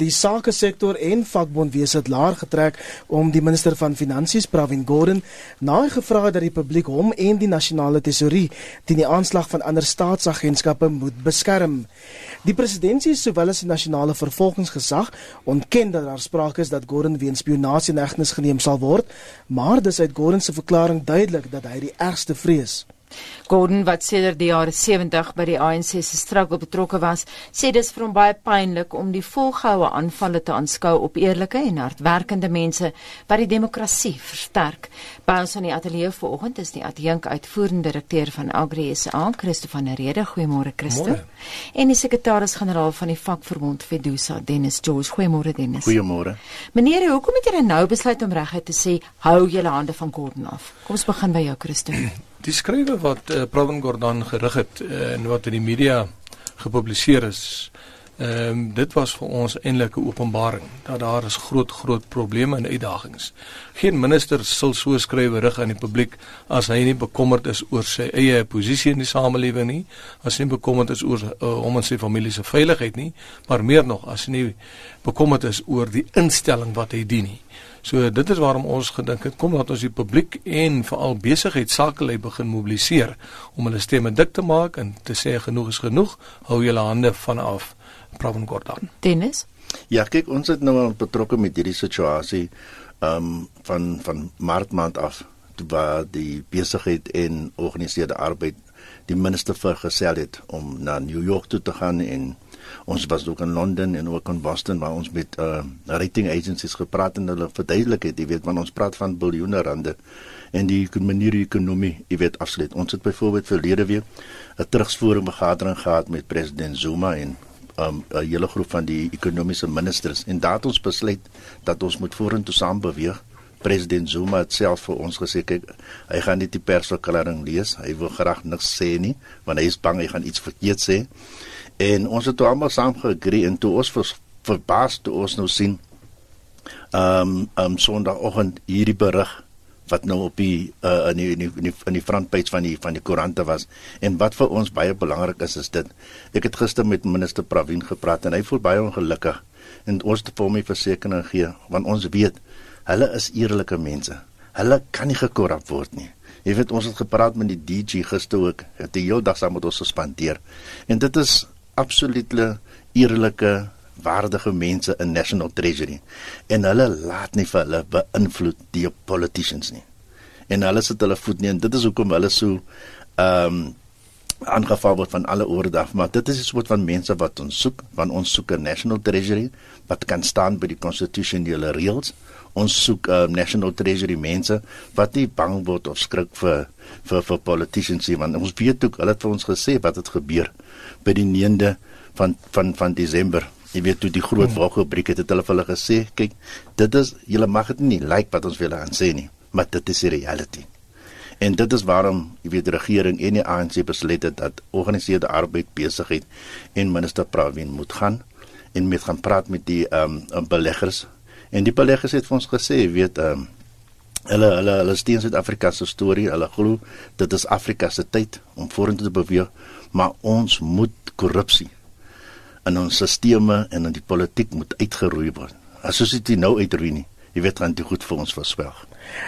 Die sakesektor en vakbondwese het laer getrek om die minister van Finansies, Pravin Gordhan, na gevra het dat die publiek hom en die nasionale tesourier teen die aanslag van ander staatsagentskappe moet beskerm. Die presidentsie sowel as die nasionale vervolgingsgesag ontken dat daar sprake is dat Gordhan weens spionasie in hegtenis geneem sal word, maar dis uit Gordhan se verklaring duidelik dat hy die ergste vrees. Gordon wat sedert die jare 70 by die ANC se struggle betrokke was, sê dis vir hom baie pynlik om die volgehoue aanvalle te aanskou op eerlike en hardwerkende mense wat die demokrasie versterk. By ons in die ateljee vanoggend is die adjunk uitvoerende direkteur van Agri SA, Christo van der Rede. Goeiemôre Christo. En die sekretaris-generaal van die vakverbond Fedusa, Dennis George. Goeiemôre Dennis. Goeiemôre. Meneer, hoekom het julle nou besluit om reguit te sê hou julle hande van Gordon af? Kom ons begin by jou Christo. Die skrywe wat uh, Pravin Gordhan gerig het uh, en wat in die media gepubliseer is, ehm um, dit was vir ons eintlik 'n openbaring dat daar is groot groot probleme en uitdagings. Geen minister sal so skrywe rig aan die publiek as hy nie bekommerd is oor sy eie posisie in die samelewing nie, as hy nie bekommerd is oor uh, hom en sy familie se veiligheid nie, maar meer nog as hy nie bekommerd is oor die instelling wat hy dien nie. So dit is waarom ons gedink het kom laat ons die publiek en veral besigheid sakelei begin mobiliseer om hulle stemme dik te maak en te sê genoeg is genoeg, hou julle hande vanaf Pravin Gordhan. Dennis? Ja, kyk ons het nou al betrokke met hierdie situasie ehm um, van van Maart maand af waar die besigheid en georganiseerde arbeid die minister vergesel het om na New York toe te gaan en ons was ook in Londen en ook in Boston waar ons met uh rating agencies gepraat en hulle verduidelik het, jy weet, want ons praat van biljoene rande en die manier die ekonomie, jy weet, afsluit. Ons het byvoorbeeld verlede week 'n terugsvoering vergadering gehad met president Zuma en um 'n hele groep van die ekonomiese ministers en daar het ons besluit dat ons moet vorentoe saam beweeg. President Zuma het self vir ons gesê kyk, hy gaan nie die persverklaring lees. Hy wil graag niks sê nie want hy is bang hy gaan iets verkeerd sê. En ons het almal saam geagree en toe ons vers, verbaas toe ons nou sien ehm um, um, Sondagoggend hierdie berig wat nou op die uh, in die in die in die frontpage van die van die koerante was. En wat vir ons baie belangrik is is dit. Ek het gister met minister Pravin gepraat en hy voel baie ongelukkig. En ons vir hom die versekering gee want ons weet hulle is eerlike mense. Hulle kan nie gekorrup word nie. Jy weet ons het gepraat met die DG gister ook. Het die hele dag saam met ons gespandeer. En dit is absolute eerlike waardige mense in National Treasury en hulle laat nie vir hulle beïnvloed deur politicians nie. En hulle sit hulle voet nie en dit is hoekom hulle so ehm um, aangeval word van alle oorde af, maar dit is 'n soort van mense wat ons soek, want ons soek 'n National Treasury wat kan staan by die konstitusionele reëls. Ons soek uh, National Treasury mense wat nie bang word of skrik vir vir vir politicians nie, want ons weet ook hulle het vir ons gesê wat het gebeur by die 9de van van van Desember. Jy weet toe die groot waggebreek het, het hulle vir hulle gesê, kyk, dit is julle mag dit nie like wat ons wil aan sê nie, maar dit is die reality. En dit is waarom jy weet die regering en die ANC besluit het dat organiseerde arbeid besigheid en minister Pravin moet gaan en met gaan praat met die ehm um, beleggers. En die beleggers het vir ons gesê, jy weet ehm um, hulle hulle hulle steun Suid-Afrika se storie, hulle glo dit is Afrika se tyd om vorentoe te beweeg maar ons moet korrupsie in ons stelsels en in die politiek moet uitgeroei word. As ons dit nou uitroei nie, jy weet gaan dit goed vir ons verswelg.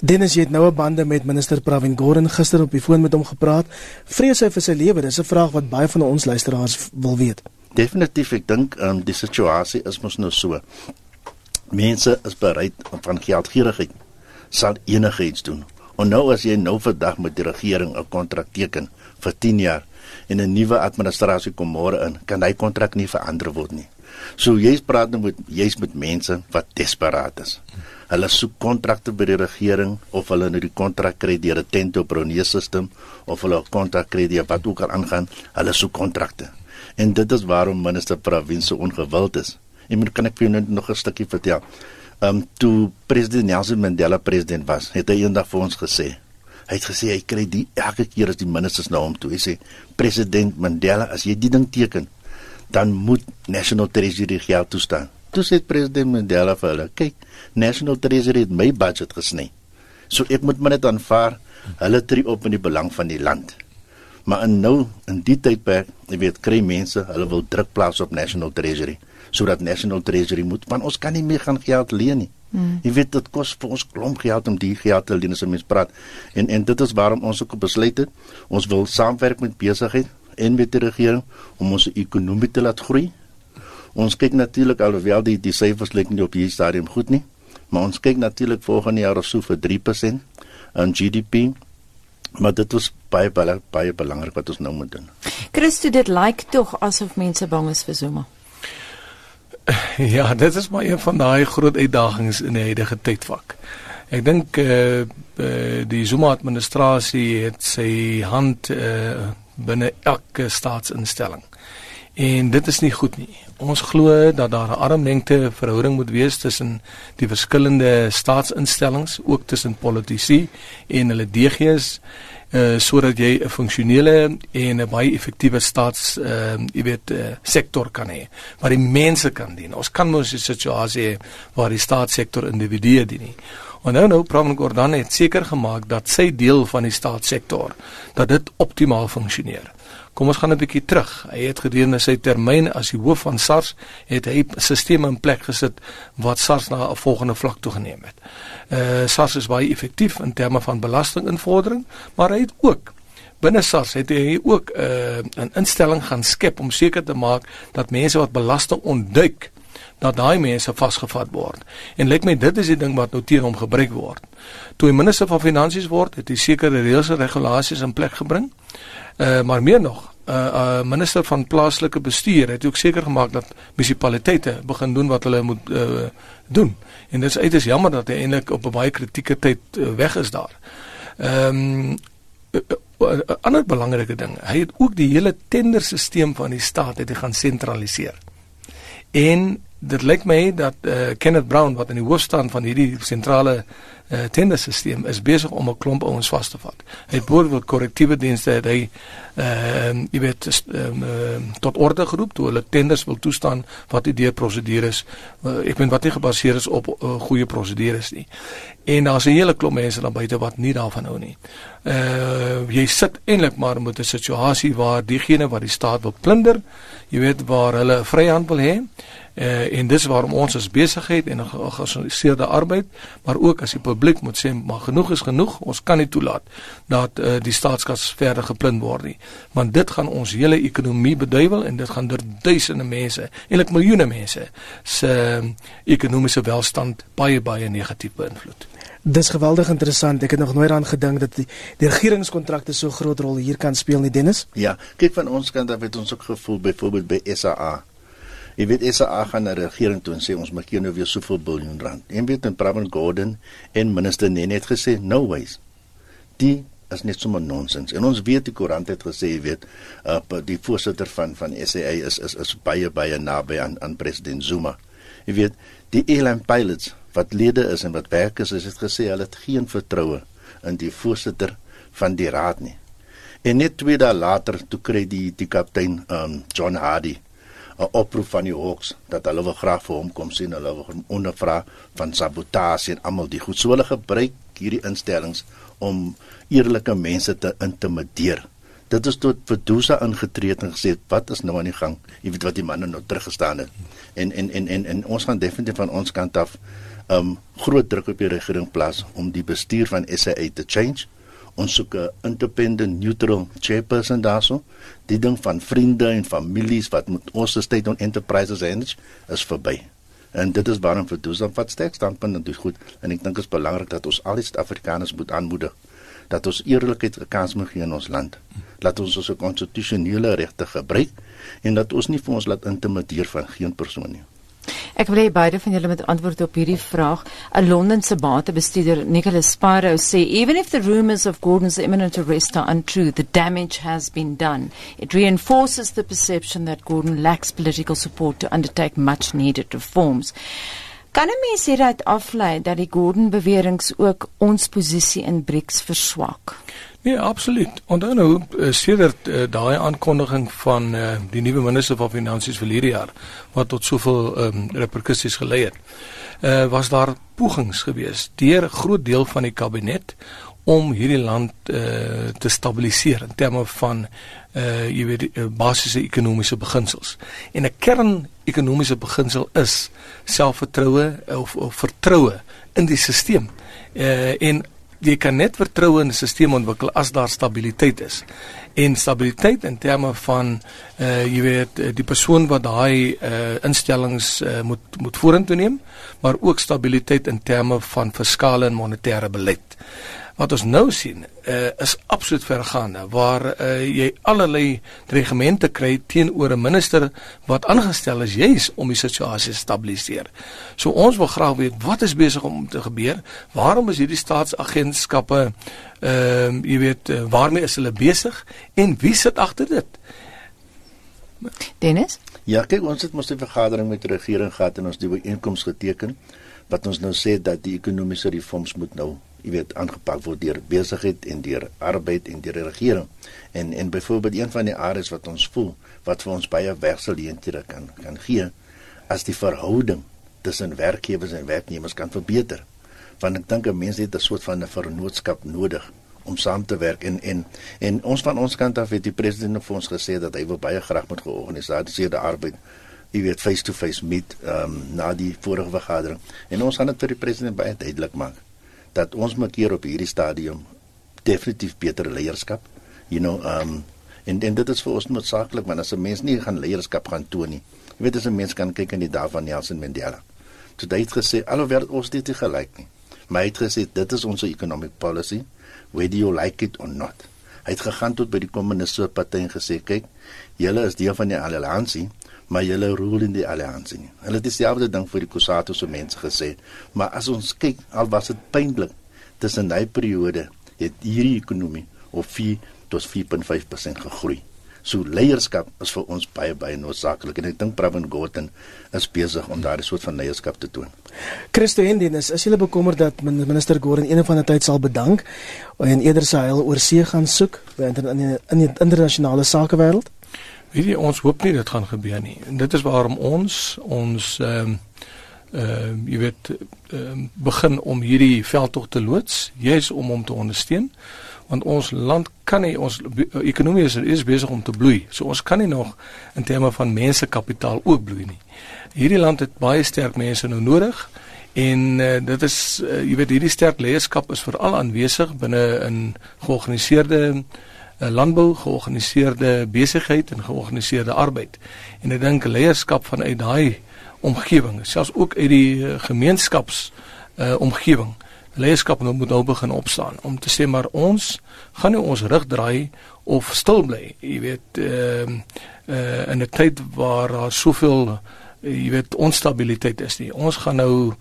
Dennis jy het nou 'n bande met minister Pravin Gordhan gister op die foon met hom gepraat. Vrees hy vir sy lewe? Dis 'n vraag wat baie van ons luisteraars wil weet. Definitief, ek dink um, die situasie is mos nou so. Mense is bereid van geldgierigheid sal enigiets doen. En nou as jy nou vandag met die regering 'n kontrak teken vir 10 jaar en 'n nuwe administrasie kom môre in, kan hy kontrak nie verander word nie. So jy's praat nou met jy's met mense wat desperaat is. Hulle soek kontrakte by die regering of hulle nou die kontrak kry deur 'n Tento Brone system of hulle 'n kontrak kry deur wat ook al aangaan, hulle soek kontrakte. En dit is waarom minister Pravin so ongewild is. En moet kan ek vir jou nog 'n stukkie vertel. Ehm um, toe president Nelson Mandela president was, het hy eendag vir ons gesê, Hy het gesê hy kry die elke keer as die ministers na hom toe. Hy sê president Mandela, as jy die ding teken, dan moet National Treasury geld toestaan. Toe sê president Mandela vir hulle, kyk, National Treasury het my budget gesny. So ek moet maar net aanvaar hulle tree op in die belang van die land. Maar in nou in die tydperk, jy weet, kry mense, hulle wil druk plaas op National Treasury. sodat National Treasury moet want ons kan nie meer gaan geld leen nie. Hmm. Jy weet dit kos vir ons klomp geld om die geld te leen as ons praat. En en dit is waarom ons ook besluit het ons wil saamwerk met besigheid en met die regering om ons ekonomie te laat groei. Ons kyk natuurlik alhoewel die die syfers lyk nie op hierdie stadium goed nie, maar ons kyk natuurlik volgende jaar of so vir 3% aan GDP. Maar dit was baie baie baie belangrik wat ons nou moet doen. Christo dit lyk tog asof mense bang is vir Zuma. Ja, dit is maar een van daai groot uitdagings in die huidige tydvak. Ek dink eh uh, die Zuma administrasie het sy hand eh uh, binne elke staatsinstelling. En dit is nie goed nie. Ons glo dat daar 'n armlengte verhouding moet wees tussen die verskillende staatsinstellings, ook tussen politici en hulle DG's uh sodat jy 'n funksionele en 'n baie effektiewe staats uh jy weet uh, sektor kan hê waar die mense kan dien. Ons kan mos 'n situasie hê waar die staatssektor individue dien nie. En nou nou Pram Gordhan het seker gemaak dat sy deel van die staatssektor dat dit optimaal funksioneer. Kom ons gaan 'n bietjie terug. Hy het gedurende sy termyn as die hoof van SARS het hy stelsels in plek gesit wat SARS na 'n volgende vlak toe geneem het. Uh SARS is baie effektief in terme van belastinginvordering, maar hy het ook binne SARS het hy ook 'n uh, 'n instelling gaan skep om seker te maak dat mense wat belasting ontduik dat daai mense vasgevat word. En lyk my dit is die ding wat nou teen hom gebruik word. Toe hy minister van finansies word, het hy sekere reëls en regulasies in plek gebring. Uh maar meer nog, 'n uh, uh, minister van plaaslike bestuur het ook seker gemaak dat munisipaliteite begin doen wat hulle moet uh, doen. En dit is uiters jammer dat hy eintlik op 'n baie kritieke tyd uh, weg is daar. Ehm um, 'n ander belangrike ding, hy het ook die hele tenderstelsel van die staat het hy gaan sentraliseer. En dit lyk my dat uh, Kenneth Brown wat in die hoof staan van hierdie sentrale uh, tenderstelsel is besig om 'n klomp ouens vas te vat. Hy het byvoorbeeld korrektiewe dienste het hy ehm uh, jy weet um, uh, tot orde geroep toe hulle tenders wil toestaan wat die prosedures uh, ek meen wat nie gebaseer is op uh, goeie prosedures nie. En daar's 'n hele klomp mense daar buite wat nie daarvan hou nie. Uh jy sit eintlik maar met 'n situasie waar diegene wat die staat wil plunder, jy weet waar hulle vryhand wil hê Uh, en dis waarom ons as besigheid en georganiseerde arbeid, maar ook as die publiek moet sê maar genoeg is genoeg, ons kan nie toelaat dat uh, die staatskas verder geplunder word nie. Want dit gaan ons hele ekonomie beduiwel en dit gaan der duisende mense, eintlik miljoene mense se uh, ekonomiese welstand baie baie negatief beïnvloed. Dis geweldig interessant. Ek het nog nooit aan gedink dat die, die regeringskontrakte so groot rol hier kan speel nie, Dennis. Ja, kyk van ons kant af het ons ook gevoel byvoorbeeld by SAA Jy weet SA gaan na die regering toe en sê ons maak hier nou weer soveel biljoen rand. En weet en Pravin Gordhan en minister Nene het gesê no ways. Die is net sommer nonsens. En ons weet die koerant het gesê jy weet uh, die voorsitter van van SA is is is baie baie naby aan aan president Zuma. Jy weet die airline pilots wat lede is en wat werkers is het gesê hulle het geen vertroue in die voorsitter van die raad nie. En net twee dae later toe kry die die kaptein um, John Hardy 'n oproep van die Hawks dat hulle wil graag vir hom kom sien. Hulle wil hom ondervra van sabotasie en almal die goed. So hulle gebruik hierdie instellings om eerlike mense te intimideer. Dit is tot Vedusa ingetree en gesê wat is nou aan die gang? Jy weet wat die manne nou teruggestaan het. En en en en, en ons gaan definitief van ons kant af um groot druk op die regering plaas om die bestuur van SAA te change ons soek 'n independent neutral chairperson daarso. Die ding van vriende en families wat met ons state on enterprises energy is verby. En dit is waarom vir Dusan wat sterk standpunt en dit goed en ek dink dit is belangrik dat ons al die Suid-Afrikaners moet aanmoedig dat ons eerlikheid 'n kans moet gee in ons land. Laat ons ons konstitusionele regte gebruik en dat ons nie vir ons laat intimideer van geen persoon nie. Ek wil hê beide van julle moet antwoord op hierdie vraag. 'n Londense batebestuurder, Nicholas Sparrow, sê even if the rumors of Gordon's imminent arrest are untrue, the damage has been done. It reinforces the perception that Gordon lacks political support to undertake much needed reforms. Kan 'n mens hieruit aflei dat die Gordon beweringe ook ons posisie in BRICS verswak? Nee, absoluut. Onthou nou eh, sedert uh, daai aankondiging van uh, die nuwe minister van finansies vir hierdie jaar wat tot soveel um, reperkusies gelei het. Uh, was daar pogings geweest deur 'n groot deel van die kabinet om hierdie land uh, te stabiliseer in terme van uh jy weet uh, basiese ekonomiese beginsels. En 'n kern ekonomiese beginsel is selfvertroue of, of vertroue in die stelsel. Uh en jy kan net vertroue in 'n stelsel ontwikkel as daar stabiliteit is. En stabiliteit in terme van uh jy weet die persoon wat daai uh instellings uh, moet moet vorentoe neem, maar ook stabiliteit in terme van fiskale en monetêre beleid wat ons nou sien uh, is absoluut vergaande waar uh, jy allerlei regimente kry teenoor 'n minister wat aangestel is juis om die situasie te stabiliseer. So ons wil graag weet wat is besig om te gebeur? Waarom is hierdie staatsagentskappe ehm uh, jy weet uh, waarmee is hulle besig en wie sit agter dit? Dennis? Ja, kyk ons het mos 'n vergadering met die regering gehad en ons die ooreenkoms geteken wat ons nou sê dat die ekonomiese reforms moet nou jy weet aangepak word deur besigheid en deur arbeid en deur die regering. En en byvoorbeeld een van die areas wat ons voel wat vir ons baie werkseleenthede kan kan gee as die verhouding tussen werkgewers en werknemers kan verbeter. Want ek dink 'n mens het 'n soort van 'n vernootskap nodig om saam te werk en en en ons van ons kant af het die president vir ons gesê dat hy wil baie graag met georganiseerde arbeid jy weet face to face meet ehm um, na die vorige vergadering en ons gaan dit vir die president baie duidelik maak dat ons moet hier op hierdie stadium definitief beter leierskap. You know, um en en dit is vir ons noodsaaklik want as 'n mens nie gaan leierskap gaan toon nie. Jy weet as 'n mens kan kyk aan die dae van Nelson Mandela. Toe hy het gesê alhoewel ons dit nie gelyk nie. Maar hy het gesê dit is ons economic policy whether you like it or not. Hy het gegaan tot by die kommuniste party en gesê kyk, julle is deel van die alliansie maar julle rol in die alliansie nie. Hulle het dieselfde ding vir die Kusato se mense gesê, maar as ons kyk, al was dit pynlik, tussen daai periode het hierdie ekonomie op 4 tot 4.5% gegroei. So leierskap is vir ons baie baie noodsaaklik en ek dink Pravin Gordhan is besig om daardie soort van leierskap te toon. Christo Hendinus, as jy bekommerd dat minister Gordhan een van die tyd sal bedank en eerder sy heil oor see gaan soek in die, in die internasionale sakewêreld? Weet jy ons hoop nie dit gaan gebeur nie. En dit is waarom ons ons ehm um, ehm uh, jy weet um, begin om hierdie veldtog te loods, juis om hom te ondersteun want ons land kan nie ons ekonomie is, is besig om te bloei. So ons kan nie nog in terme van mensekapitaal ook bloei nie. Hierdie land het baie sterk mense nou nodig en uh, dit is uh, jy weet hierdie sterk leierskap is veral aanwesig binne in georganiseerde 'n landbou georganiseerde besigheid en georganiseerde arbeid. En ek dink leierskap vanuit daai omgewing, selfs ook uit die eh, gemeenskaps uh omgewing. Leierskap moet nou begin opstaan om te sê maar ons gaan nie ons rug draai of stil bly. Jy weet ehm uh, uh in 'n tyd waar daar soveel jy weet onstabiliteit is nie. Ons gaan nou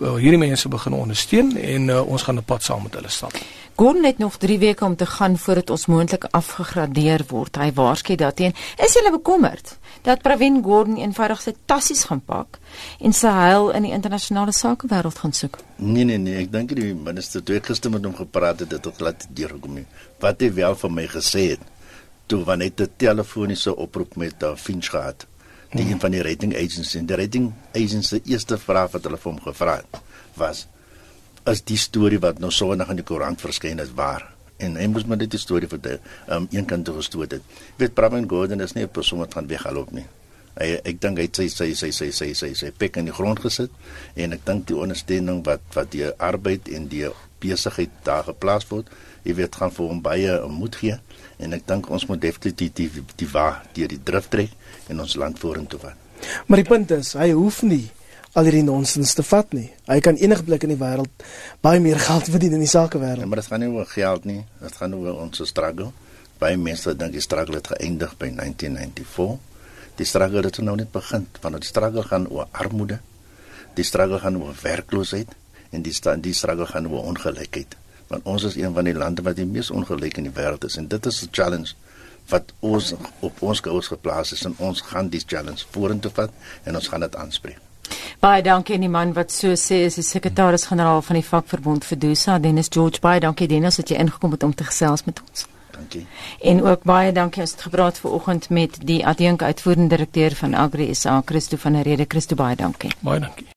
uh, hierdie mense begin ondersteun en uh, ons gaan 'n pad saam met hulle stap. Gordon het nog 3 weke om te gaan voordat ons moontlik afgegradeer word. Hy waarsku daarteen. Is jy bekommerd dat Pravin Gordhan eenvoudig sy tassies gaan pak en sy heil in die internasionale sakewêreld gaan soek? Nee nee nee, ek dink die minister toe ek gister met hom gepraat het, het hy glad deurgekom nie. Wat hy wel vir my gesê het toe wanneer hy 'n telefoniese oproep met uh, Finch gehad die een van die rating agencies en die rating agencies eerste vraag wat hulle vir hom gevra het was is die storie wat nou Sondag in die koerant verskyn is waar en hy moes maar net die storie die um, een kant toe gestoot het. Weet Pravin Gordhan is nie 'n persoon wat gaan weghaloop nie. Hy ek dink hy het sy sy sy sy sy sy sy pek in die grond gesit en ek dink die ondersteuning wat wat die arbeid en die besigheid daar geplaas word, jy weet gaan vir hom baie moed gee en ek dink ons moet definitief die die, die waar deur die drif trek en ons land vorentoe vat. Maar die punt is, hy hoef nie al hierdie nonsens te vat nie. Hy kan enige plek in die wêreld baie meer geld verdien in die sakewêreld. Ja, maar dit gaan nie oor geld nie. Dit gaan oor ons struggle. Baie mense dink die struggle het geëindig by 1994. Die struggle het nou net begin. Want die struggle gaan oor armoede. Die struggle gaan oor werkloosheid en die die struggle gaan oor ongelykheid. Want ons is een van die lande wat die mees ongelyk in die wêreld is en dit is 'n challenge wat ons op ons skouers geplaas is en ons gaan die challenge vorentoe vat en ons gaan dit aanspreek. Baie dankie aan die man wat so sê is die sekretaris-generaal van die vakverbond Fedusa, Dennis George. Baie dankie Dennis dat jy ingekom het om te gesels met ons. Dankie. En ook baie dankie ons het gepraat ver oggend met die adjunk uitvoerende direkteur van Agri SA, Christo van der Rede. Christo, baie dankie. Baie dankie.